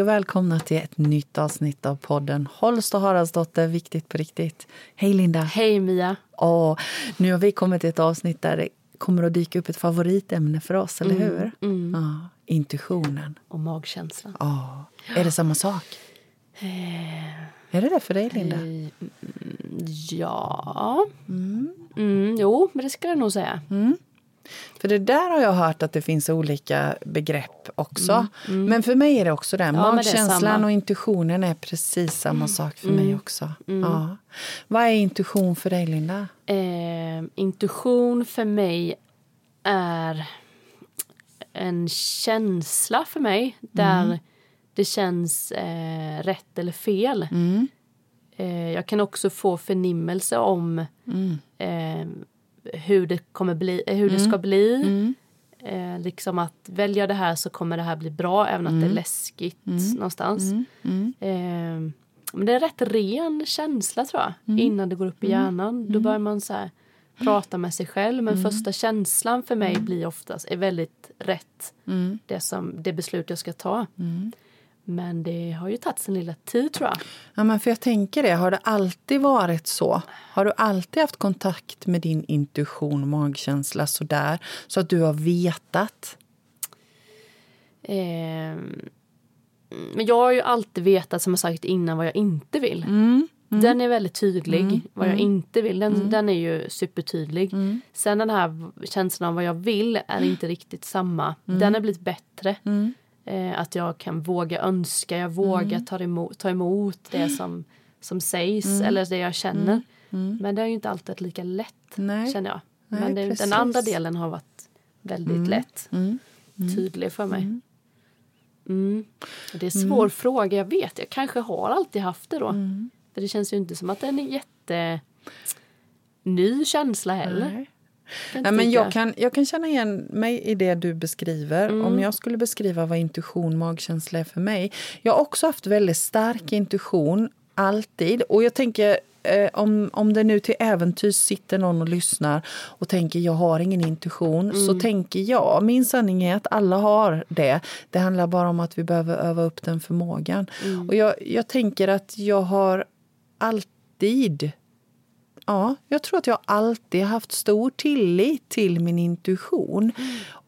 Hej och välkomna till ett nytt avsnitt av podden Holst och Haraldsdotter, viktigt på riktigt. Hej Linda! Hej Mia! Åh, nu har vi kommit till ett avsnitt där det kommer att dyka upp ett favoritämne för oss, eller Mm, hur? Ja, intuitionen. Och magkänslan. Ja. Är det samma sak? Är det det för dig, Linda? Eh, Ja... Mm, jo, men det ska jag nog säga. För det där har jag hört att det finns olika begrepp också. Men för mig är det också det. det är Magkänslan samma. och intuitionen är precis samma sak för mig också. Ja. Vad är intuition för dig, Linda? Eh, intuition för mig är en känsla för mig där det känns eh, rätt eller fel. Eh, jag kan också få förnimmelse om eh, hur det kommer bli, eh, hur det ska bli. Eh, liksom att väljer jag det här så kommer det här bli bra även att det är läskigt någonstans. Eh, men det är en rätt ren känsla tror jag innan det går upp i hjärnan. Då börjar man så här, prata med sig själv. Men första känslan för mig blir oftast är väldigt rätt. Det, som, det beslut jag ska ta. Men det har ju tagit sin lilla tid tror jag. Ja, men för jag tänker det, har det alltid varit så? Har du alltid haft kontakt med din intuition, magkänsla sådär, så att du har vetat? Ehm, men jag har ju alltid vetat, som jag sagt innan, vad jag inte vill. Mm. Den är väldigt tydlig, vad jag inte vill. Den, den är ju supertydlig. Mm. Sen den här känslan av vad jag vill är inte riktigt samma. Den har blivit bättre. Mm. Eh, att jag kan våga önska, jag vågar ta, emot, ta emot det som, som sägs Mm. eller det jag känner. Men det är ju inte alltid varit lika lätt, Nej. känner jag. Nej, Men det, den andra delen har varit väldigt lätt. Tydlig för mig. Mm. Det är en svår fråga, jag vet. Jag kanske har alltid haft det då. För det känns ju inte som att det är en jätte ny känsla heller. Nej. Nej, men jag, kan, jag kan känna igen mig i det du beskriver. Om jag skulle beskriva vad intuition, magkänsla är för mig. Jag har också haft väldigt stark intuition, alltid. Och jag tänker, eh, om, om det nu till äventyrs sitter någon och lyssnar och tänker jag har ingen intuition, så tänker jag, min sanning är att alla har det. Det handlar bara om att vi behöver öva upp den förmågan. Och jag, jag tänker att jag har alltid Ja, jag tror att jag alltid haft stor tillit till min intuition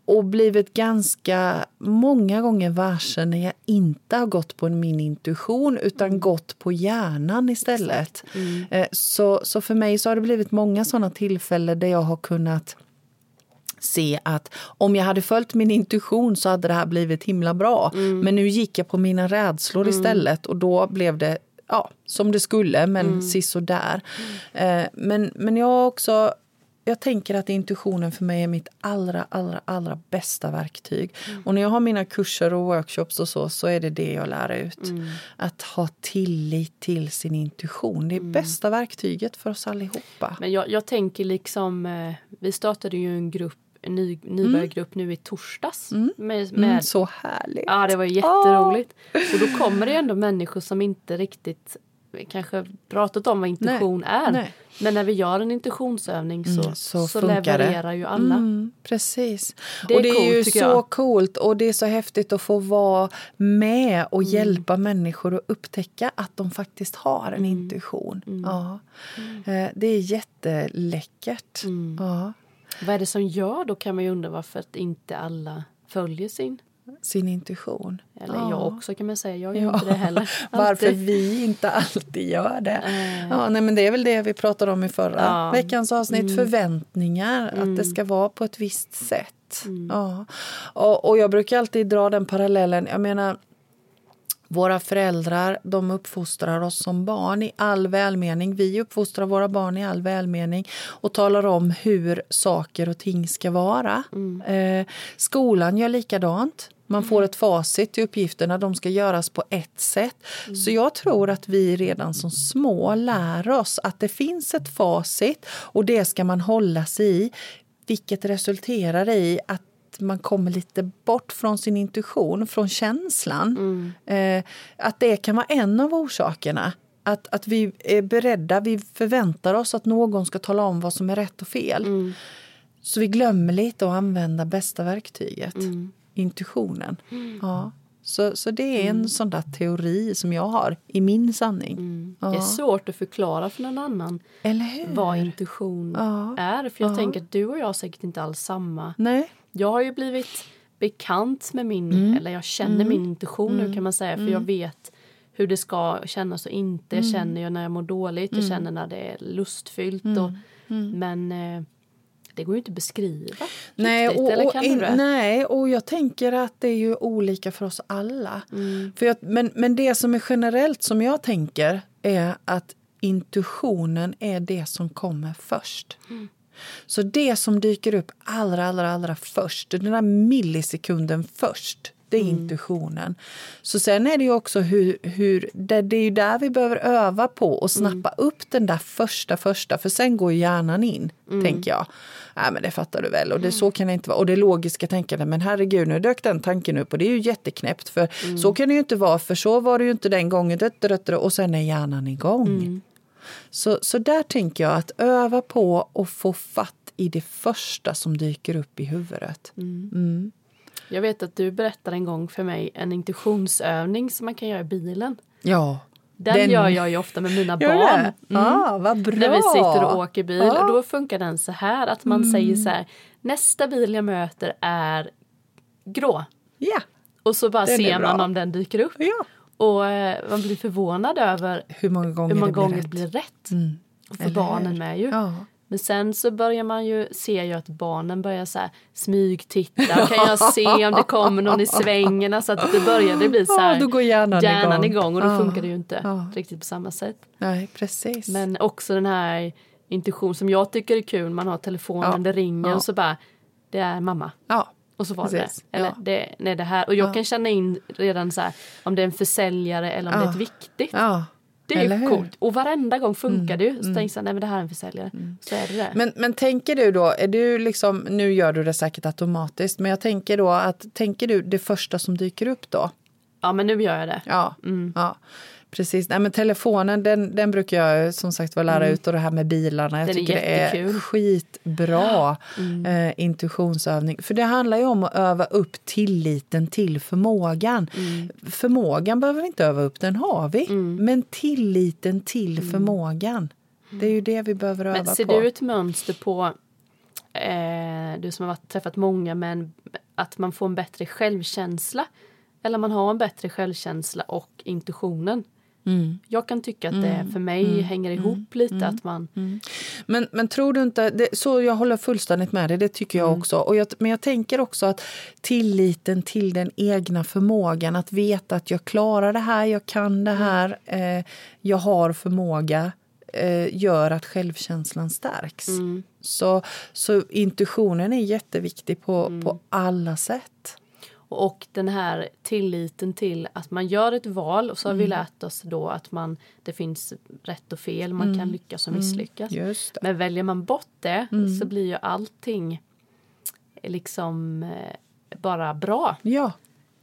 och blivit ganska många gånger varse när jag inte har gått på min intuition utan gått på hjärnan istället. Eh, Så, så för mig så har det blivit många såna tillfällen där jag har kunnat se att om jag hade följt min intuition så hade det här blivit himla bra. Men nu gick jag på mina rädslor istället och då blev det ja, som det skulle, men mm. sisådär. Eh, men, men jag också... Jag tänker att intuitionen för mig är mitt allra, allra, allra bästa verktyg. Och när jag har mina kurser och workshops och så, så är det det jag lär ut. Att ha tillit till sin intuition. Det är bästa verktyget för oss allihopa. Men jag, jag tänker liksom, eh, vi startade ju en grupp, ny, nybörjargrupp nu i torsdags. Med, med, Mm, så härligt. Ja, det var jätteroligt. Och då kommer det ju ändå människor som inte riktigt kanske pratat om vad intuition Nej, är. nej. Men när vi gör en intuitionsövning så, Mm, så så, funkar det. levererar ju alla. Mm, precis. Det är och det är coolt, ju tycker så jag. coolt och det är så häftigt att få vara med och Mm. hjälpa människor att upptäcka att de faktiskt har en Mm. intuition. Ja. Eh, Det är jätteläckert. Mm. Ja. Vad är det som gör då kan man ju undra varför att inte alla följer sin. Sin intuition. Eller ja. jag också kan man säga. Jag gör Ja. inte det heller. Varför vi inte alltid gör det. Eh. Ja, nej, men det är väl det vi pratade om i förra Ja. Mm. veckans avsnitt. Förväntningar, att det ska vara på ett visst sätt. Mm. Ja. Och, och jag brukar alltid dra den parallellen. Jag menar, våra föräldrar de uppfostrar oss som barn i all välmening. Vi uppfostrar våra barn i all välmening och talar om hur saker och ting ska vara. Eh, skolan gör likadant. Man får ett facit till uppgifterna. De ska göras på ett sätt. Så jag tror att vi redan som små lär oss att det finns ett facit och det ska man hålla sig i. Vilket resulterar i att man kommer lite bort från sin intuition, från känslan. Eh, att det kan vara en av orsakerna. Att, att vi är beredda, vi förväntar oss att någon ska tala om vad som är rätt och fel. Så vi glömmer lite att använda bästa verktyget, intuitionen. Ja. Så, så det är en sån där teori som jag har i min sanning. Mm. Ja. Det är svårt att förklara för någon annan Eller hur? vad intuition Ja. är. För jag Ja. tänker att du och jag har säkert inte alls samma. Nej. Jag har ju blivit bekant med min, Mm. eller jag känner min intuition nu kan man säga. För jag vet hur det ska kännas och inte. Mm. Jag känner ju när jag mår dåligt, jag känner när det är lustfyllt. Och, Mm. Men eh, det går ju inte att beskriva Nej riktigt, och, eller och kan du det? nej, och jag tänker att det är ju olika för oss alla. Mm. För jag, men, men det som är generellt som jag tänker är att intuitionen är det som kommer först. Mm. Så det som dyker upp allra, allra, allra först, den där millisekunden först, det är intuitionen. Så sen är det ju också hur, hur det, det är ju där vi behöver öva på och snappa upp den där första, första, för sen går hjärnan in, tänker jag. Nej, men det fattar du väl, och det, så kan det inte vara. Och det logiska tänkandet, men herregud, nu dök den tanken upp och det är ju jätteknäppt, för så kan det ju inte vara, för så var det ju inte den gången, och sen är hjärnan igång. Så, så där tänker jag att öva på och få fatt i det första som dyker upp i huvudet. Mm. Jag vet att du berättade en gång för mig en intuitionsövning som man kan göra i bilen. Ja. Den, Den- gör jag ju ofta med mina barn. det? Ja, vad bra. När vi sitter och åker bil. Ja. Och då funkar den så här att man säger så här. Nästa bil jag möter är grå. Ja. Och så bara Den ser man om den dyker upp. ja. Och eh, man blir förvånad över Hur många gånger, hur många det, blir gånger rätt. blir rätt. Mm. Och för Eller barnen hur? med ju. Ja. Men sen så börjar man ju se ju att barnen börjar så här smygtitta. Kan jag se om det kommer någon i svängen? Alltså att det börjar det blir så här. Ja, då går hjärnan, hjärnan igång. igång och då Ja. funkar det ju inte Ja. riktigt på samma sätt. Nej, precis. Men också den här intuition som jag tycker är kul. Man har telefonen, Ja. det ringer och så bara det är mamma. ja. Och så var Precis. det. Eller Ja. det, nej, det här. Och jag Ja. kan känna in redan så här om det är en försäljare eller om det är Ja. ett viktigt. ja. Det är Eller ju hur? Mm. coolt. Och varenda gång funkar det ju. Så tänker jag här, nej men det här är en försäljare. Så är det det. Men, men tänker du då, är du liksom, nu gör du det säkert automatiskt, men jag tänker då att, tänker du det första som dyker upp då? Ja men nu gör jag det. Ja, Mm. ja. Precis. Nej, men telefonen den, den brukar jag som sagt vara lära ut och det här med bilarna. Jag Mm. Den är tycker det är skitbra Mm. eh, intuitionsövning. För det handlar ju om att öva upp tilliten till förmågan. Mm. Förmågan behöver vi inte öva upp, den har vi. Men tilliten till förmågan, det är ju det vi behöver öva Mm. Men ser på. du ett mönster på, eh, du som har varit, träffat många, men att man får en bättre självkänsla? Eller man har en bättre självkänsla och intuitionen? Mm. Jag kan tycka att det för mig hänger ihop lite. att man Men, men tror du inte, det, så jag håller fullständigt med dig, det tycker jag också. Och jag, men jag tänker också att tilliten till den egna förmågan, att veta att jag klarar det här, jag kan det här, eh, jag har förmåga, eh, gör att självkänslan stärks. Så, så intuitionen är jätteviktig på, på alla sätt. Och den här tilliten till att man gör ett val och så har vi lärt oss då att man, det finns rätt och fel, man kan lyckas och misslyckas. Just det. Men väljer man bort det så blir ju allting liksom eh, bara bra. Ja,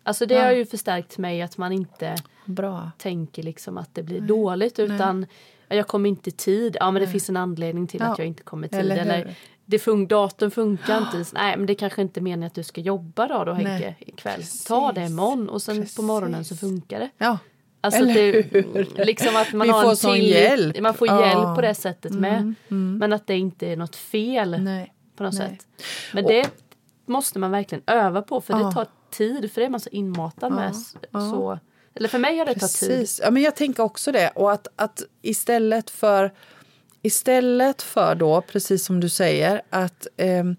Alltså det har ju förstärkt mig att man inte bra. tänker liksom att det blir dåligt utan ja, jag kommer inte i tid. Ja men det finns en anledning till Ja, att jag inte kommer i tid. eller Eller? Det fun- datorn funkar inte. Nej men det kanske inte är meningen att du ska jobba då, då Henke Nej, ikväll. Ta det precis. imorgon och sen på Precis. morgonen så funkar det. Ja, Alltså Eller det, hur? liksom att man Vi har får en sån tillit, hjälp. Man får Ja. Mm, hjälp på det sättet med. Men att det inte är något fel nej. på något Nej. sätt. Men det måste man verkligen öva på för Ja. det tar tid för det är man så inmatad med. Så, eller för mig har det tagit tid. Precis. Ja, men jag tänker också det. Och att, att istället för Istället för då, precis som du säger, att ehm,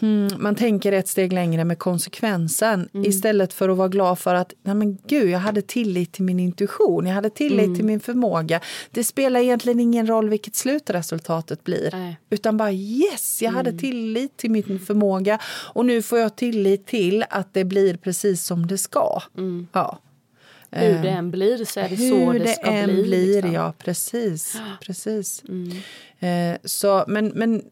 hmm, man tänker ett steg längre med konsekvensen istället för att vara glad för att Nej, men gud, jag hade tillit till min intuition, jag hade tillit till min förmåga. Det spelar egentligen ingen roll vilket slutresultatet blir. Nej. Utan bara yes, jag hade tillit till min förmåga och nu får jag tillit till att det blir precis som det ska. Ja. Hur det än blir så är det så Hur det, det, ska än bli. blir, liksom. ja precis. precis. Eh, så, men, men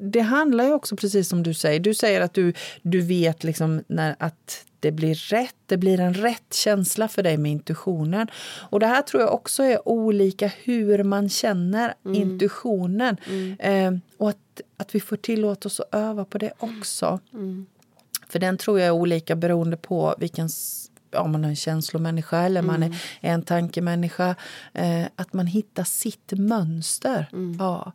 det handlar ju också precis som du säger. Du säger att du, du vet liksom när, att det blir rätt. Det blir en rätt känsla för dig med intuitionen. Och det här tror jag också är olika hur man känner intuitionen. Eh, och att, att vi får tillåta oss att öva på det också. För den tror jag är olika beroende på vilken, ja, man är en känslomänniska eller man är en tankemänniska. Eh, att man hittar sitt mönster. Ja.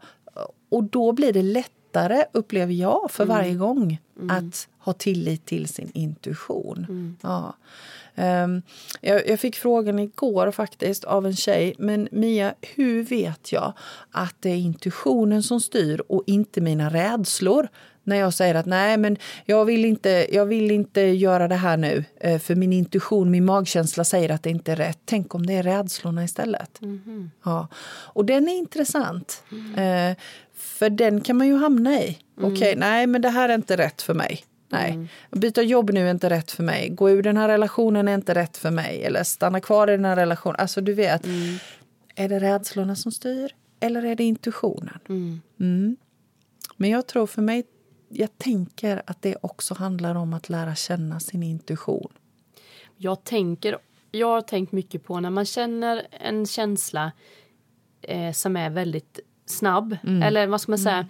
Och då blir det lättare, upplever jag, för varje gång att ha tillit till sin intuition. Ja. Um, jag, jag, fick frågan igår faktiskt av en tjej. Men Mia, hur vet jag att det är intuitionen som styr och inte mina rädslor? När jag säger att nej, men jag vill inte, jag vill inte göra det här nu eh, för min intuition, min magkänsla säger att det inte är rätt. Tänk om det är rädslorna istället. Mm. Ja. Och den är intressant. Mm. Eh, för den kan man ju hamna i. Mm. Okej, okay, nej men det här är inte rätt för mig. Nej, mm. byta jobb nu är inte rätt för mig. Gå ur den här relationen är inte rätt för mig. Eller stanna kvar i den här relationen. Alltså du vet, mm. är det rädslorna som styr eller är det intuitionen? Mm. mm. Men jag tror för mig, jag tänker att det också handlar om att lära känna sin intuition. Jag tänker, jag har tänkt mycket på när man känner en känsla eh, som är väldigt snabb. Mm. Eller vad ska man säga?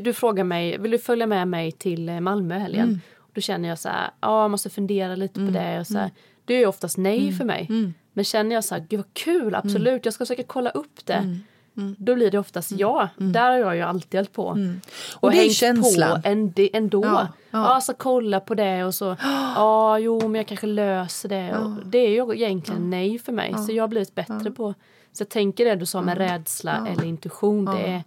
Du frågar mig, vill du följa med mig till eh, Malmö helgen? Mm. Då känner jag så här, ja jag måste fundera lite mm. på det. Och så här, mm. det är oftast nej mm. för mig. Mm. Men känner jag så här, gud vad kul, absolut, jag ska försöka kolla upp det. Mm. Då blir det oftast mm. ja. Mm. Där har jag ju alltid hållit på. Mm. Och, och det hängt känslan. på ändå. Ja, ja. Alltså kolla på det och så, ja jo men jag kanske löser det. Ja. det är ju egentligen nej för mig. Så jag har blivit bättre på så jag tänker det du sa med rädsla eller intuition. Det är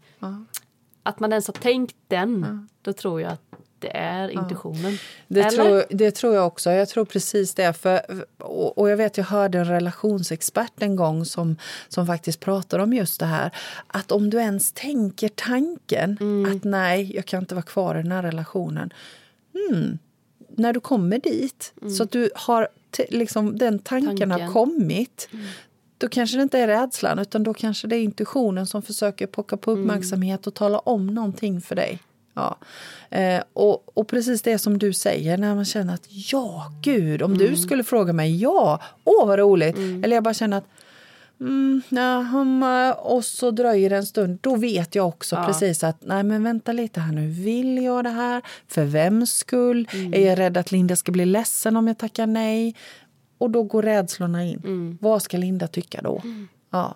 att man ens har tänkt den, då tror jag att det är intuitionen. Det tror, det tror jag också. Jag tror precis det. För, och, och, jag vet, jag hörde en relationsexpert en gång som, som faktiskt pratade om just det här. Att om du ens tänker tanken mm. att nej, jag kan inte vara kvar i den här relationen. Hmm, när du kommer dit, mm. så att du har liksom, den tanken, tanken. har kommit mm då kanske det inte är rädslan utan då kanske det är intuitionen som försöker plocka på mm. uppmärksamhet och tala om någonting för dig. Ja. Eh, och, och precis det som du säger, när man känner att ja, gud, om mm. du skulle fråga mig, ja, åh vad roligt. Mm. Eller jag bara känner att Mm, ja, och så dröjer det en stund. Då vet jag också ja. precis att nej men vänta lite här nu. Vill jag det här? För vems skull? Mm. Är jag rädd att Linda ska bli ledsen om jag tackar nej? Och då går rädslorna in. Mm. Vad ska Linda tycka då? Mm. Ja.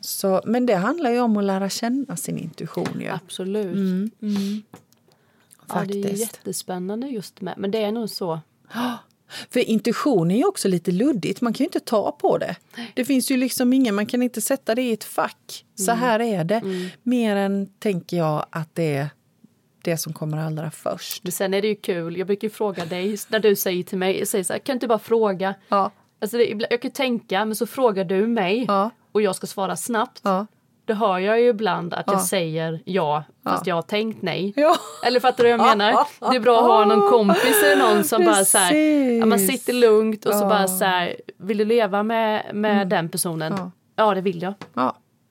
Så, men det handlar ju om att lära känna sin intuition. Ju. Absolut. Mm. Mm. Ja, det är jättespännande just med. Men det är nog så. För intuition är ju också lite luddigt. Man kan ju inte ta på det. Nej. Det finns ju liksom ingen, man kan inte sätta det i ett fack. Så mm. här är det. Mm. Mer än, tänker jag, att det är det som kommer allra först. Men sen är det ju kul, jag brukar fråga dig när du säger till mig, säger så här, kan du inte bara fråga? Ja. Alltså jag kan tänka, men så frågar du mig ja. Och jag ska svara snabbt. Ja. Då hör jag ju ibland att jag säger ja fast jag har tänkt nej. Eller fattar du vad jag menar? Det är bra att ha någon kompis eller någon som Precis. bara så här, man sitter lugnt och så bara så här, vill du leva med, med mm. den personen? Ja. det vill jag.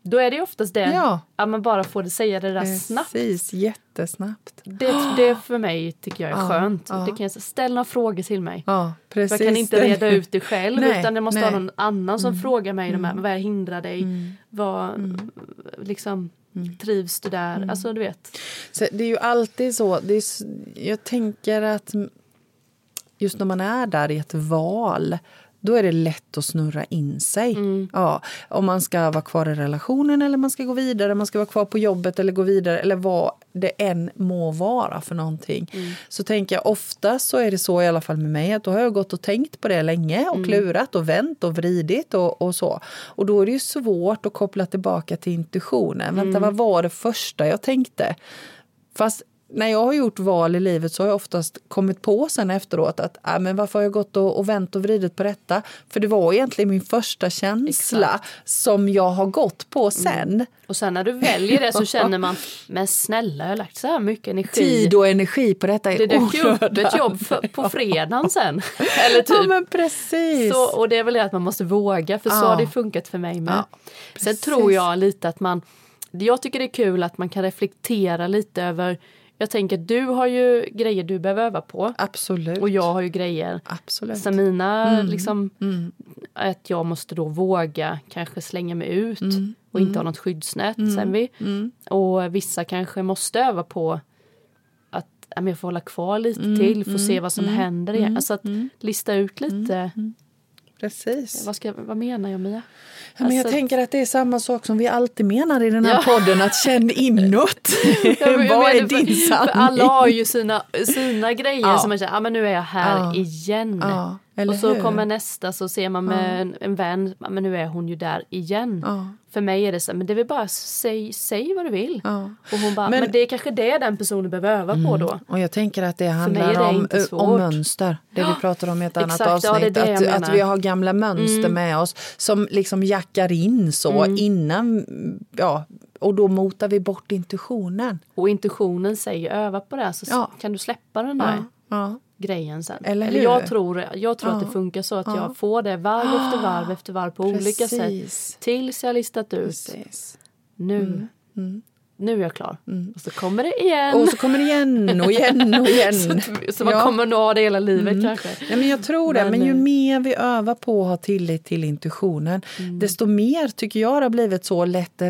Då är det oftast det, ja. att man bara får det säga det där Precis, snabbt. Precis, jättesnabbt. Det, det för mig tycker jag är ja, skönt. Ja. Det kan jag ställa några frågor till mig. Ja, precis. Jag kan inte reda ut det själv nej, utan det måste nej. vara någon annan som mm. frågar mig mm. de här, mm. vad hindrar dig? Mm. Vad, mm. liksom, mm. trivs du där? Mm. Alltså du vet. Så det är ju alltid så, det är, jag tänker att just när man är där i ett val då är det lätt att snurra in sig. Mm. Ja, om man ska vara kvar i relationen eller man ska gå vidare, man ska vara kvar på jobbet eller gå vidare eller vad det än må vara för någonting. Mm. Så tänker jag ofta så är det så i alla fall med mig att då har jag gått och tänkt på det länge och mm. klurat och vänt och vridit och, och så. Och då är det ju svårt att koppla tillbaka till intuitionen. Vänta, mm. vad var det första jag tänkte? Fast när jag har gjort val i livet så har jag oftast kommit på sen efteråt att äh, men varför har jag gått och, och vänt och vridit på detta? För det var egentligen min första känsla Exakt. som jag har gått på mm. sen. Mm. Och sen när du väljer det så känner man, men snälla jag har lagt så här mycket energi. Tid och energi på detta är Det dök ju upp ett jobb för, på fredagen sen. Eller typ. Ja men precis. Så, och det är väl det att man måste våga för ja. så har det funkat för mig med. Ja, sen tror jag lite att man, jag tycker det är kul att man kan reflektera lite över jag tänker du har ju grejer du behöver öva på. Absolut. Och jag har ju grejer. Absolut. Så mina, mm. liksom, mm. att jag måste då våga kanske slänga mig ut mm. och inte ha mm. något skyddsnät. Mm. Sen vi. Mm. Och vissa kanske måste öva på att jag får hålla kvar lite till, få se vad som händer. Alltså att lista ut lite. Precis. Vad, ska, vad menar jag Mia? Ja, men jag Alltså- tänker att det är samma sak som vi alltid menar i den här Ja. podden, att känn inåt. Ja, jag Vad är din sanning? alla har ju sina, sina grejer som man känner, ja men nu är jag här igen. Ja, eller och så hur? kommer nästa så ser man med en, en vän, ja, men nu är hon ju där igen. Ja. För mig är det så, men det är väl bara säg, säg vad du vill. Ja. Och hon bara, Men- men, det är kanske det den personen behöver öva på då. Och jag tänker att det handlar det om, om mönster. Det vi pratar om i ett annat Exakt, ja, avsnitt. jag att, att vi har gamla mönster med oss som liksom jackar in så Mm. innan, ja, och då motar vi bort intuitionen. Och intuitionen säger öva på det så Ja. kan du släppa den där Ja, ja. Grejen sen. Eller hur? jag tror, jag tror att Ja. det funkar så att Ja. jag får det varv efter varv efter varv på olika sätt. Precis. Tills jag listat ut, Precis. nu, nu är jag klar. Och så kommer det igen. Och så kommer det igen och igen och igen. så, så man Ja. kommer nå det hela livet kanske. Nej, men jag tror det, men, Men, ju eh, mer vi övar på att ha tillit till intuitionen Mm. desto mer tycker jag det har blivit så lätt är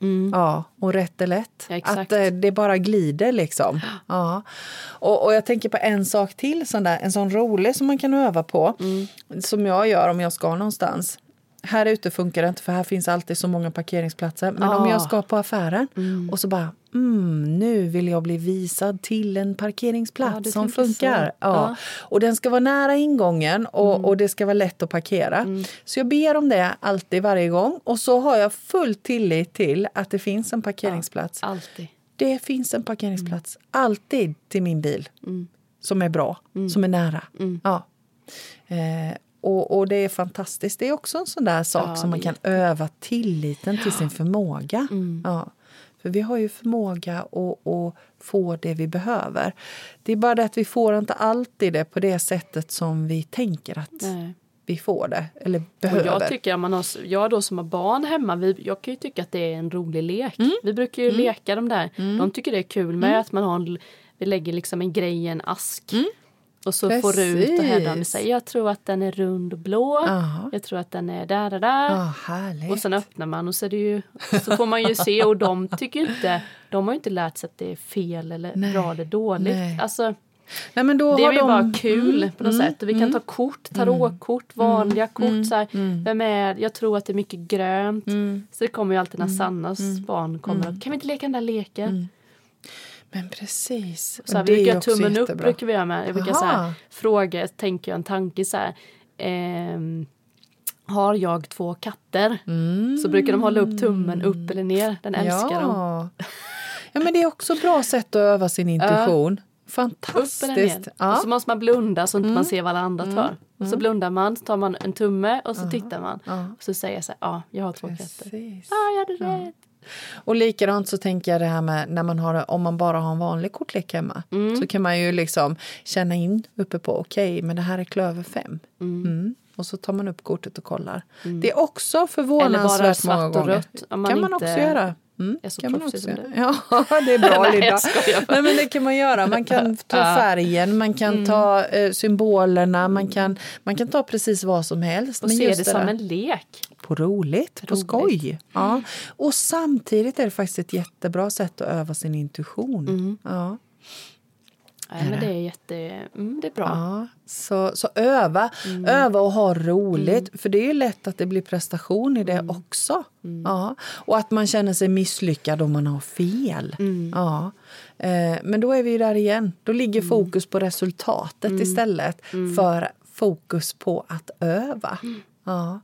rätt. Ja, och rätt är lätt. Ja, att eh, det bara glider liksom. Ja. Och, och jag tänker på en sak till, sån där, en sån rolig som man kan öva på. Mm. Som jag gör om jag ska någonstans. Här ute funkar det inte för här finns alltid så många parkeringsplatser. Men om Ah. jag ska på affären och så bara, mm, nu vill jag bli visad till en parkeringsplats Ja, som funkar. Ja. Ja. Och den ska vara nära ingången och, Mm. och det ska vara lätt att parkera. Så jag ber om det alltid varje gång och så har jag full tillit till att det finns en parkeringsplats. Alltid. Det finns en parkeringsplats alltid till min bil som är bra, som är nära. Ja. Eh, och, och det är fantastiskt. Det är också en sån där sak Ja, som man kan är öva tilliten till sin förmåga. Ja. För vi har ju förmåga att, att få det vi behöver. Det är bara det att vi får inte alltid det på det sättet som vi tänker att Nej. vi får det. Eller Och behöver. jag, tycker, om man har, jag då som har barn hemma, vi, jag kan ju tycka att det är en rolig lek. Mm. Vi brukar ju leka de där. De tycker det är kul med att man har, en- vi lägger liksom en grej i en ask. Och så får Rut och Hedda Mm. Precis. säga jag tror att den är rund och blå. Aha. Jag tror att den är där, där, där. Härligt. Och sen öppnar man och så, ju, så får man ju se och de tycker inte, de har ju inte lärt sig att det är fel eller Nej. bra eller dåligt. Nej. Alltså, Nej, men då det är ju de... bara kul Mm, på något mm, sätt. Och vi kan ta kort, tarotkort, vanliga kort. Så här, mm. Vem är Jag tror att det är mycket grönt. Så det kommer ju alltid Mm. när Sannas barn kommer. och, Kan vi inte leka den där leken? Men precis. Så här, vi brukar tummen upp jättebra. brukar vi göra med. Jag brukar så Aha. här, fråga, tänker jag en tanke så här. ehm, har jag två katter? Så brukar de hålla upp tummen upp eller ner. Den älskar dem. ja. ja, men det är också ett bra sätt att öva sin intuition. Upp eller Fantastiskt. ner. Och Ja. så måste man blunda så att Mm. man ser vad alla andra tar. Och så blundar man, så tar man en tumme och så tittar man. Och så säger jag så här, ja, jag har två katter. Ja, jag hade rätt. Och likadant så tänker jag det här med när man har, om man bara har en vanlig kortlek hemma. Så kan man ju liksom känna in uppe på, okej, men det här är klöver fem. Mm. Och så tar man upp kortet och kollar. Det är också Eller bara förvånansvärt många svart och gånger. rött, man kan man inte också göra. Mm, är så kan man också göra. Ja, det är bra Nej, Linda. jag bara. Nej, men det kan man göra. Man kan ta färgen, man kan ta eh, symbolerna, man kan, man kan ta precis vad som helst. Och Men se just det som en lek. På roligt, på Roligt. skoj. Ja. Och samtidigt är det faktiskt ett jättebra sätt att öva sin intuition. Mm. Ja. Nej, men det är jätte... Mm, det är bra. Ja. Så, så öva, Mm. öva och ha roligt. För det är ju lätt att det blir prestation i det Mm. också. Ja. Och att man känner sig misslyckad om man har fel. Mm. Ja. Eh, men då är vi där igen. Då ligger Mm. fokus på resultatet istället för fokus på att öva. Mm. Ja.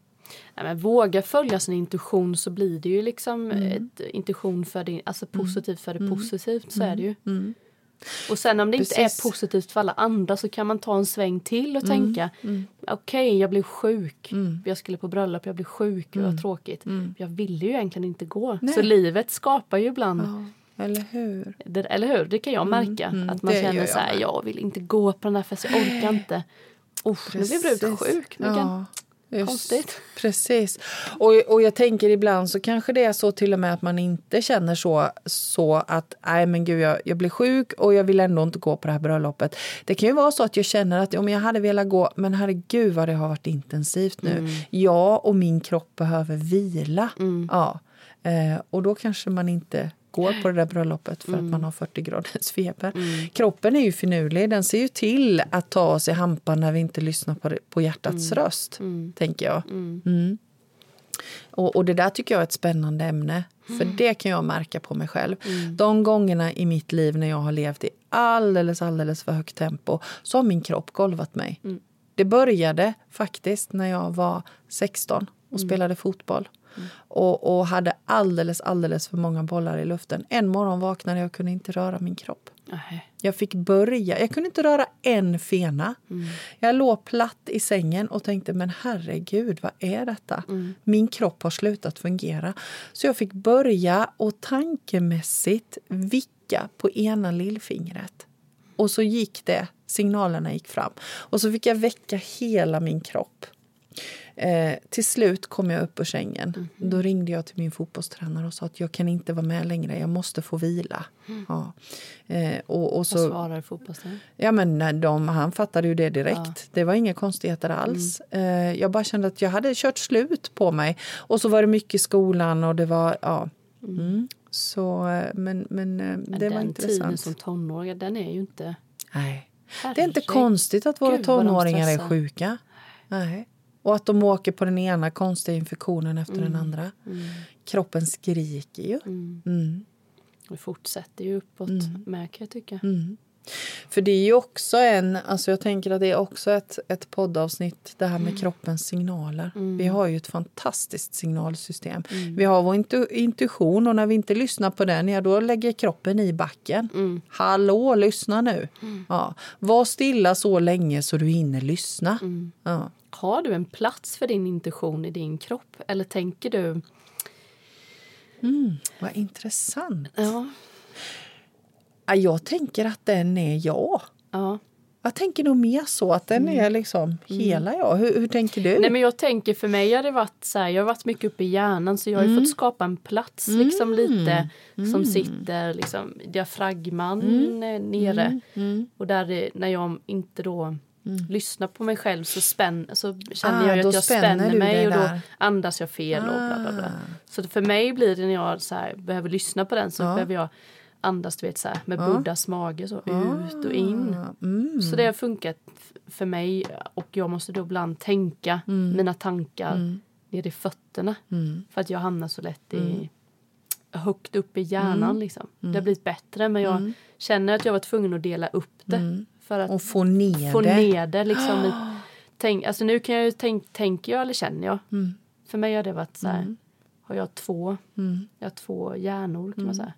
Men våga följa sin intuition så blir det ju liksom Mm. intuition för det, alltså positivt för det positivt. Så är det ju. Och sen om det inte Mm. Precis. är positivt för alla andra så kan man ta en sväng till och Mm. tänka okej jag blev sjuk, jag skulle på bröllop, jag blev sjuk, det var tråkigt. Jag ville ju egentligen inte gå. Mm. Nej. Så livet skapar ju ibland ja. Eller hur? det, eller hur? Det kan jag märka. mm, att man känner så här, jag vill inte gå på den här festen, jag orkar inte. Usch, nu blev Precis. sjuk. Ja, konstigt. Precis. Och, och jag tänker ibland så kanske det är så till och med att man inte känner så, så att nej men gud jag, jag blir sjuk och jag vill ändå inte gå på det här bröllopet. Det kan ju vara så att jag känner att om jag hade velat gå men herregud vad det har varit intensivt nu. Jag och min kropp behöver vila. Ja. Eh, och då kanske man inte går på det där bröllopet för att man har 40 graders feber. Kroppen är ju finurlig. Den ser ju till att ta oss i hampan när vi inte lyssnar på, det, på hjärtats röst, tänker jag. Mm. Och, och, det där tycker jag är ett spännande ämne. För det kan jag märka på mig själv. De gångerna i mitt liv när jag har levt i alldeles, alldeles för högt tempo så har min kropp golvat mig. Det började faktiskt när jag var 16 och spelade fotboll. Och, och, hade alldeles, alldeles för många bollar i luften. En morgon vaknade jag och kunde inte röra min kropp. Nej. Jag fick börja. Jag kunde inte röra en fena. Mm. Jag låg platt i sängen och tänkte men herregud, vad är detta? Mm. Min kropp har slutat fungera. Så jag fick börja och tankemässigt vicka på ena lillfingret. Och så gick det, signalerna gick fram. Och så fick jag väcka hela min kropp. Eh, till slut kom jag upp ur sängen. Mm. Då ringde jag till min fotbollstränare och sa att jag kan inte vara med längre. Jag måste få vila. Ja. Eh, och, och så, Vad svarar fotbollstränaren? ja, men när de, han fattade ju det direkt. Det var inga konstigheter alls. Eh, jag bara kände att jag hade kört slut på mig. Och så var det mycket i skolan och det var... Ja. Mm. Så, eh, men men, eh, Men det var den tiden intressant. som tonåring, den är ju inte... Nej. Det är inte konstigt att våra de tonåringar är sjuka. Nej. Och att de åker på den ena konstiga infektionen efter den andra. Kroppen skriker ju. Mm. Det fortsätter ju uppåt med kan jag tycka. För det är ju också en, alltså jag tänker att det är också ett, ett poddavsnitt, det här med kroppens signaler. Vi har ju ett fantastiskt signalsystem. Vi har vår intu, intuition och när vi inte lyssnar på den, ja då lägger kroppen i backen. Hallå, lyssna nu! Ja. Var stilla så länge så du hinner lyssna. Ja. Har du en plats för din intuition i din kropp? Eller tänker du... Vad intressant. Ja, Jag tänker att den är jag. ja. Jag tänker nog mer så, att den är liksom hela jag. Hur, hur tänker du? Nej, men jag tänker för mig har det varit så här, jag har varit mycket uppe i hjärnan så jag har Mm. fått skapa en plats liksom lite som sitter liksom diafragman eh, nere. Och där när jag inte då lyssnar på mig själv så, spänn, så känner Ah, jag att jag spänner mig och då där. andas jag fel och bla bla bla. Ah. Så för mig blir det när jag så här, behöver lyssna på den så behöver jag andas du vet, så här, med Buddhas mage så ut och in. Mm. Så det har funkat för mig och jag måste då ibland tänka Mm. mina tankar nere i fötterna. För att jag hamnar så lätt i Mm. högt upp i hjärnan liksom. Det har blivit bättre men jag Mm. känner att jag var tvungen att dela upp det. För att Och få ner få det. ner det liksom. I, tänk, alltså nu kan jag ju tänk, tänker jag eller känner jag. Mm. För mig har det varit så här, har jag två, jag har två hjärnor kan man säga.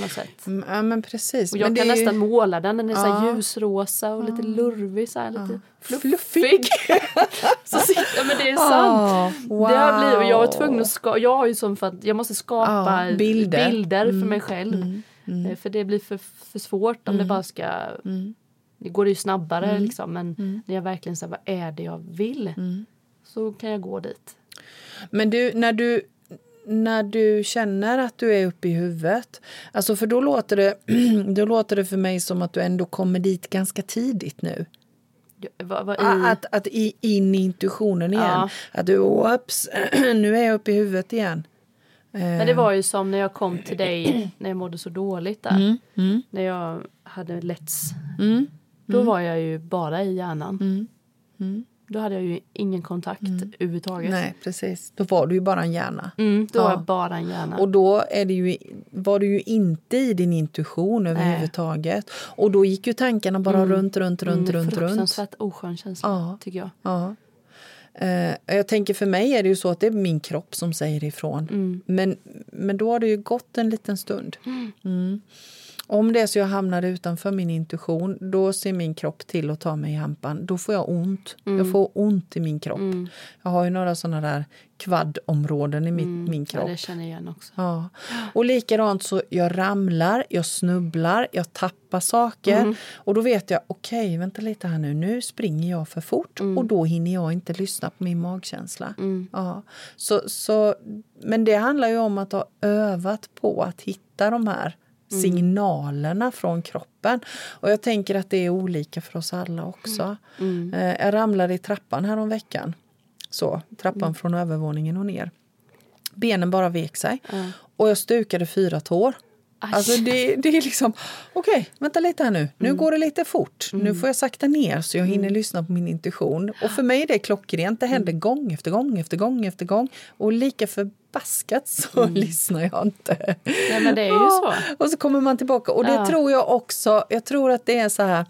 Något sätt. Mm, Ja, men precis. Och jag men kan är ju- nästan måla den. Den är så Ja. ljusrosa och lite lurvig. Så här, lite Fluffig. så sitter, ja, men det är sant. Ah, Det har blivit, jag var wow. tvungen att skapa, jag har ju som för att jag måste skapa Ja, bilder. bilder, för mig själv. Eh, För det blir för, för svårt om det bara ska... Det går ju snabbare liksom men när jag verkligen säger vad är det jag vill så kan jag gå dit. Men du, när du när du känner att du är uppe i huvudet, alltså för då låter, det, då låter det för mig som att du ändå kommer dit ganska tidigt nu. Jag- Vad, vad i, Att, att i, in i intuitionen igen. Ja. Att du, oops, nu är jag uppe i huvudet igen. Men det var ju som när jag kom till dig när jag mådde så dåligt där. När jag hade letts. Då var jag ju bara i hjärnan. Då hade jag ju ingen kontakt överhuvudtaget. Nej, precis. Då var du ju bara en hjärna. Mm, då var Ja. jag bara en hjärna. Och då är det ju, var du ju inte i din intuition överhuvudtaget. Och då gick ju tankarna bara runt, runt, runt, runt, runt. Fruktansvärt oskön känsla, Ja. tycker jag. Ja. Eh, jag tänker för mig är det ju så att det är min kropp som säger ifrån. Men, men då har det ju gått en liten stund. Mm. Om det är så jag hamnar utanför min intuition, då ser min kropp till att ta mig i hampan. Då får jag ont. Jag får ont i min kropp. Jag har ju några såna där kvaddområden i min, min Ja, kropp. det känner jag igen också. Ja. Och likadant så jag ramlar, jag snubblar, jag tappar saker. Och då vet jag, okej, vänta lite här nu, nu springer jag för fort och då hinner jag inte lyssna på min magkänsla. Ja. Så, så, men det handlar ju om att ha övat på att hitta de här signalerna från kroppen. Och jag tänker att det är olika för oss alla också. Eh, Jag ramlade i trappan här om veckan. Så, trappan från övervåningen och ner. Benen bara vek sig. Och jag stukade fyra tår. Alltså det, det är liksom, okej, okay, vänta lite här nu. Nu mm. går det lite fort. Mm. Nu får jag sakta ner så jag hinner mm. lyssna på min intuition. Och för mig är det klockrent. Det händer mm. gång efter gång efter gång efter gång. Och lika förbaskat så mm. lyssnar jag inte. Nej men det är ju så. Och så kommer man tillbaka. Och det ja. tror jag också, jag tror att det är så här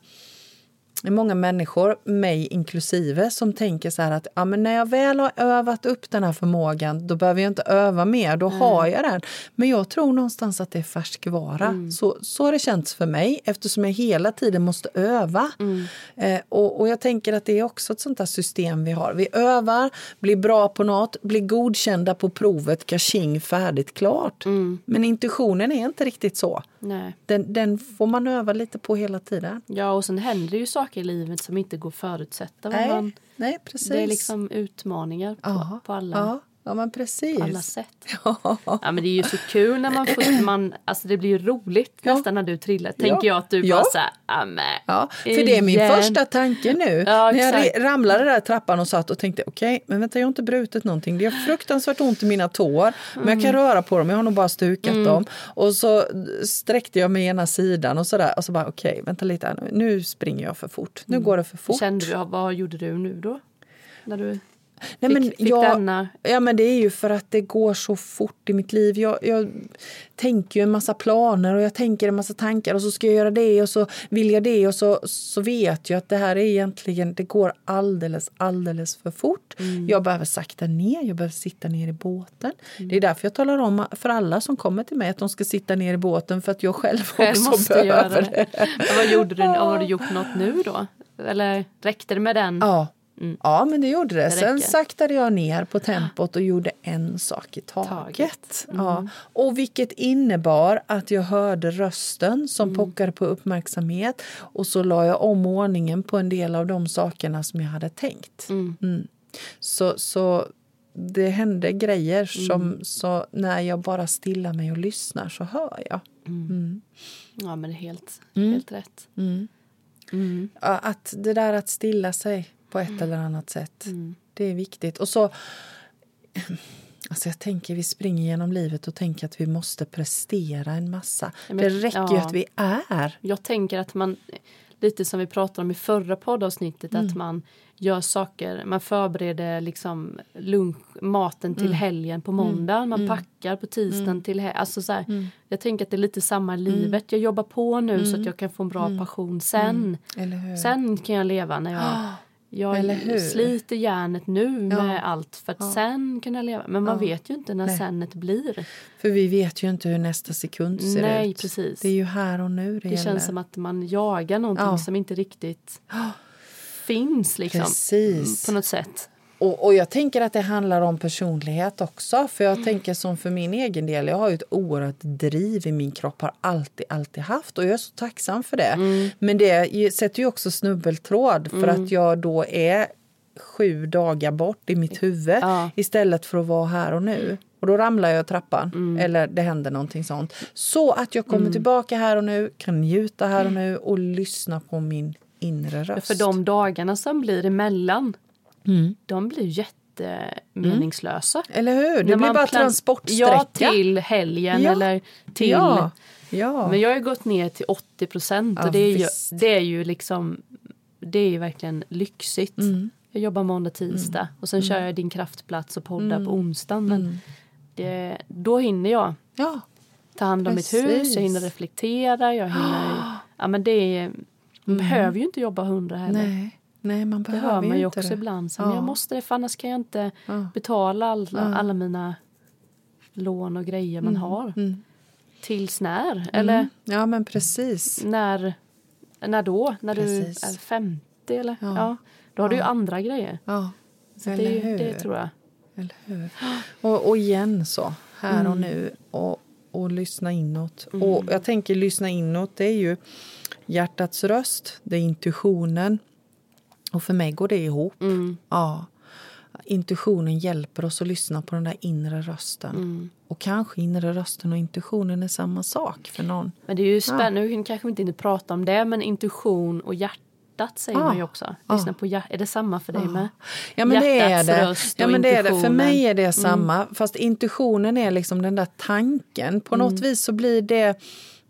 det är många människor, mig inklusive, som tänker så här att ja, men när jag väl har övat upp den här förmågan då behöver jag inte öva mer, då mm. har jag den. Men jag tror någonstans att det är färskvara. Mm. Så, så har det känts för mig eftersom jag hela tiden måste öva. Mm. Eh, och, och jag tänker att det är också ett sånt där system vi har. Vi övar, blir bra på något, blir godkända på provet, kaching, färdigt, klart. Mm. Men intuitionen är inte riktigt så. Nej. Den, den får man öva lite på hela tiden. Ja, och sen händer ju saker i livet som inte går att förutsätta. Nej, man, nej precis. Det är liksom utmaningar på, på alla. Ja. Ja, men precis. alla sätt. Ja. ja. men det är ju så kul när man får... Man, alltså det blir ju roligt ja. nästan när du trillar. Tänker jag att du bara så här, Ja, för det är min första tanke nu. Ja, när jag ramlade där trappan och satt och tänkte okej, okay, men vänta jag har inte brutit någonting. Det gör fruktansvärt ont i mina tår. Mm. Men jag kan mm. röra på dem, jag har nog bara stukat mm. dem. Och så sträckte jag mig ena sidan och sådär. Och så bara okej, okay, vänta lite nu springer jag för fort. Nu mm. går det för fort. Kände du, vad gjorde du nu då? När du Nej, men fick, fick jag, denna... Ja, men det är ju för att det går så fort i mitt liv. Jag, jag tänker ju en massa planer och jag tänker en massa tankar och så ska jag göra det och så vill jag det och så, så vet jag att det här är egentligen, det går alldeles, alldeles för fort. Mm. Jag behöver sakta ner, jag behöver sitta ner i båten. Mm. Det är därför jag talar om för alla som kommer till mig att de ska sitta ner i båten för att jag själv, själv också behöver det. det. vad gjorde du, har du gjort något nu då? Eller räckte det med den? Ja, Mm. Ja, men det gjorde det. det Sen saktade jag ner på tempot och gjorde en sak i taget. taget. Mm. Ja. Och vilket innebar att jag hörde rösten som mm. pockade på uppmärksamhet och så la jag om ordningen på en del av de sakerna som jag hade tänkt. Mm. mm. Så, så det hände grejer som mm. så när jag bara stillar mig och lyssnar så hör jag. Mm. Ja, men helt, helt rätt. Att det där att stilla sig på ett mm. eller annat sätt. Mm. Det är viktigt. Och så... Alltså jag tänker Vi springer genom livet och tänker att vi måste prestera en massa. Men, det räcker ja. ju att vi är. Jag tänker att man, lite som vi pratade om i förra poddavsnittet, mm. att man gör saker, man förbereder liksom lunch, maten till mm. helgen på måndag, man mm. packar på tisdagen mm. till helgen. Alltså så här, mm. Jag tänker att det är lite samma i livet. Jag jobbar på nu så att jag kan få en bra passion sen. Sen kan jag leva när jag jag sliter järnet nu ja. med allt för att ja. sen kunna leva. Men man ja. vet ju inte när Nej. senet blir. För vi vet ju inte hur nästa sekund ser Nej, ut. Precis. Det är ju här och nu det, det känns som att man jagar någonting som inte riktigt finns liksom. Precis. På något sätt. Och, och, jag tänker att det handlar om personlighet också. För jag mm. tänker som för min egen del, jag har ju ett oerhört driv i min kropp, har alltid, alltid haft och jag är så tacksam för det. Mm. Men det sätter ju också snubbeltråd för mm. att jag då är sju dagar bort i mitt huvud ja. istället för att vara här och nu. Och då ramlar jag trappan, mm. eller det händer någonting sånt. Så att jag kommer mm. tillbaka här och nu, kan njuta här och nu och lyssna på min inre röst. För de dagarna som blir emellan Mm. De blir jättemeningslösa. Mm. Eller hur? Det När blir bara transportsträcka. Ja, till helgen ja. eller till... Ja. Ja. Men jag har gått ner till 80 procent ja, och det är, ju, det är ju liksom... Det är ju verkligen lyxigt. Mm. Jag jobbar måndag, tisdag mm. och sen kör jag din kraftplats och poddar på mm. onsdagen. Men mm. det, då hinner jag ja. ta hand om Precis. mitt hus, jag hinner reflektera, jag hinner... Ja, men det är, man behöver ju inte jobba hundra heller. Nej. Nej, man det hör man ju också det. ibland. Så, ja. Jag måste det, för annars kan jag inte ja. betala alla, ja. alla mina lån och grejer man mm. har. Mm. Tills när? Eller Ja, men precis. När, när då? När precis. du är 50? Eller? Ja. Då har du ju andra grejer. Ja. Så eller det, hur? det tror jag. Eller hur? Och, och igen så, här mm. och nu. Och, och lyssna inåt. Mm. Och jag tänker lyssna inåt, det är ju hjärtats röst, det är intuitionen. Och för mig går det ihop. Mm. Ja. Intuitionen hjälper oss att lyssna på den där inre rösten. Mm. Och kanske inre rösten och intuitionen är samma sak för någon. Men det är ju spännande, ja. nu kanske vi inte hinner prata om det, men intuition och hjärta hjärtat säger man ju också. Lyssna på hjär- Är det samma för dig med? Ja men det är Hjärtats det. röst Ja, men det är det. För mig är det samma. Fast intuitionen är liksom den där tanken. På något vis så blir det...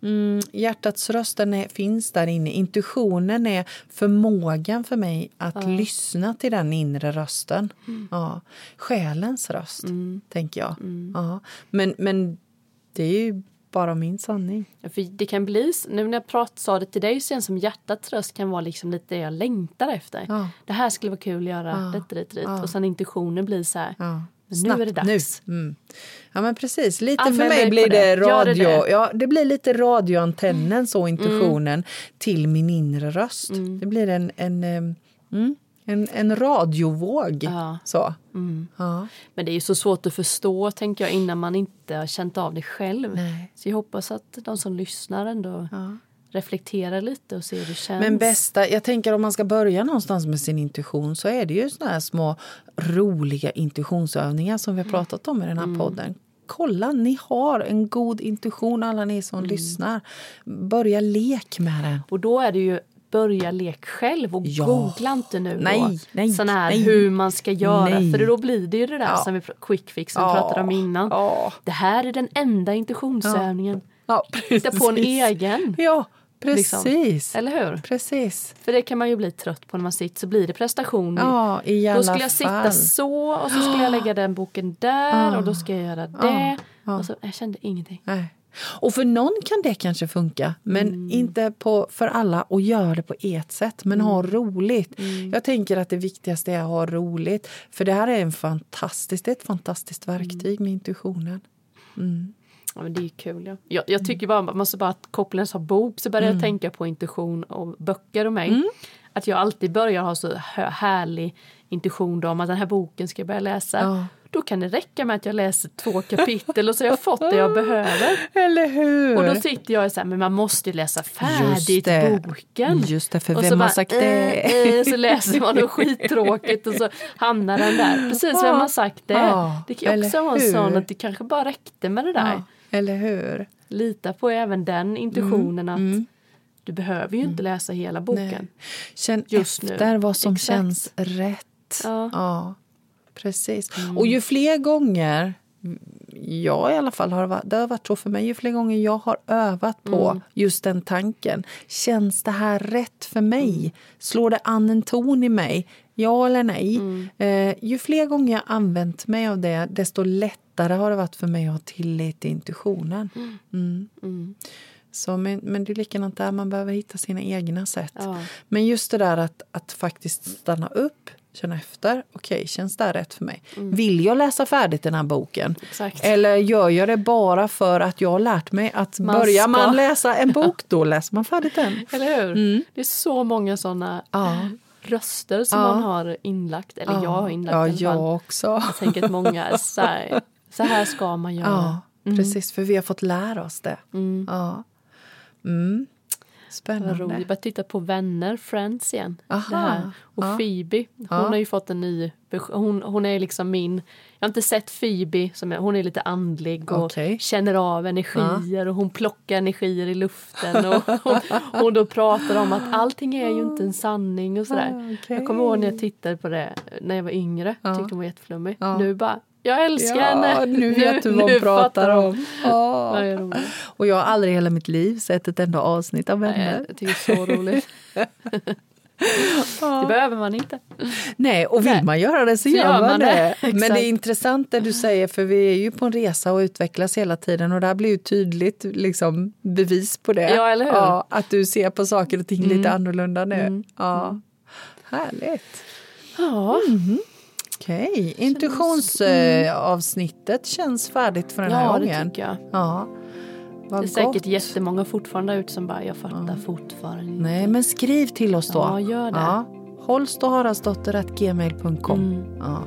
Mm, hjärtats röst är, finns där inne. Intuitionen är förmågan för mig att lyssna till den inre rösten. Ja. Själens röst, tänker jag. Ja. Men, men det är ju bara min sanning. Ja, För det kan bli, nu när jag prat, sa det till dig sen som hjärtats röst kan vara liksom lite det jag längtar efter. Ja. Det här skulle vara kul att göra, dit, dit, dit. Och sen intuitionen blir så här, Ja. men nu är det Snabbt, dags. Mm. Ja men precis, lite Använd för mig blir det. det radio. det? Mm. Ja, det blir lite radioantennen så intuitionen till min inre röst. Det blir en, en, eh, mm, en, en radiovåg. Ja. Så. Ja. Men det är ju så svårt att förstå tänker jag innan man inte har känt av det själv. Nej. Så jag hoppas att de som lyssnar ändå reflekterar lite och ser hur det känns. Men bästa, jag tänker om man ska börja någonstans med sin intuition så är det ju såna här små roliga intuitionsövningar som vi har pratat om i den här Mm. podden. Kolla, ni har en god intuition alla ni som Mm. lyssnar. Börja lek med den. Och då är det ju börja lek själv och Ja. googla inte nu Nej, nej, sån här nej. hur man ska göra. Nej. För då blir det ju det där Ja. som vi quick fix som Ja. pratade om innan. Ja. Det här är den enda intuitionsövningen. Ja, Hitta på en egen. Ja, liksom. precis. Eller hur? Precis. För det kan man ju bli trött på när man sitter så blir det prestation. Ja, i alla då skulle jag sitta fall. så och så skulle jag lägga den boken där och då ska jag göra det. Och så, jag kände ingenting. Nej. Och för någon kan det kanske funka, men Mm. inte på, för alla. Och gör det på ert sätt, men ha Mm. roligt. Jag tänker att det viktigaste är att ha roligt. För det här är en fantastisk, det är ett fantastiskt Mm. verktyg med intuitionen. Ja, men det är ju kul. Ja. Jag, jag tycker bara, man måste bara att koppla en sån bok så börjar jag tänka på intuition och böcker och mig. Att jag alltid börjar ha så härlig intuition då om att den här boken ska jag börja läsa. Ja. Då kan det räcka med att jag läser två kapitel och så har jag fått det jag behöver. Eller hur? Och då sitter jag så här, men man måste ju läsa färdigt det. boken. Just det, för Och vem har sagt eh, det? eh, så läser man och skittråkigt och så hamnar den där. Precis, vem har sagt det? Ja, det kan ju också vara en sån att det kanske bara räckte med det där. Ja, eller hur? Lita på även den intuitionen Mm, att du behöver ju inte läsa hela boken. Känn Just nu. efter vad som Exakt. känns rätt. Ja. precis. Och ju fler gånger jag i alla fall har varit, det har varit så för mig, ju fler gånger jag har övat på just den tanken. Känns det här rätt för mig? Slår det an en ton i mig? Ja eller nej? Eh, ju fler gånger jag använt mig av det, desto lättare har det varit för mig att ha tillit till intuitionen. Mm. Så, men, men det är likadant där, man behöver hitta sina egna sätt. Ja. Men just det där att, att faktiskt stanna upp, känna efter. Okej, känns det här rätt för mig? Vill jag läsa färdigt den här boken? Exakt. Eller gör jag det bara för att jag har lärt mig att Man börjar ska. man läsa en bok, då läser man färdigt den. Eller hur? Det är så många såna Ja. röster som Ja. man har inlagt. Eller jag har inlagt Ja, alla fall. jag också. Jag tänker att många är så här, så här ska man göra. Ja, precis. För vi har fått lära oss det. Ja. Mm. Vad Spännande. roligt. Jag började titta på Vänner, Friends igen. Aha. Och Ja. Phoebe, hon Ja. har ju fått en ny... Hon, hon är liksom min... Jag har inte sett Phoebe, som är, hon är lite andlig och Okej. känner av energier och hon plockar energier i luften. Och hon, hon då pratar om att allting är ju inte en sanning och sådär. Ah, okej. Jag kommer ihåg när jag tittade på det när jag var yngre. Tyckte hon var jätteflummig. Ja. Nu bara, jag älskar Ja, henne! nu vet du vad hon pratar om. Ja. Är roligt. Och jag har aldrig i hela mitt liv sett ett enda avsnitt av Nej. Jag tycker det är så roligt. Det behöver man inte. Nej, och vill Nej. man göra det så, Så gör man, man det. det. Men det är intressant det du säger, för vi är ju på en resa och utvecklas hela tiden och det här blir ju tydligt liksom, bevis på det. Ja, eller hur? Mm. att du ser på saker och ting lite annorlunda nu. Ja. Härligt. Ja, Okej, intuitionsavsnittet känns färdigt för den här ja det gången. tycker jag. Ja. Vad Det är säkert gott. jättemånga fortfarande ut som bara, jag fattar fortfarande inte. Nej, men skriv till oss då. Ja, gör det. Ja. Holstoharaldsdotter.gmail.com Mm. ja.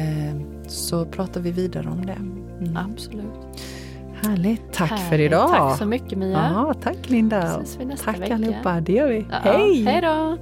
eh, Så pratar vi vidare om det. Mm. Absolut. Härligt. Tack för Härligt. idag. Tack så mycket Mia. Ja, tack Linda. Ses vi nästa tack vecka. allihopa. Det gör vi. Ja, Hej! Hej då!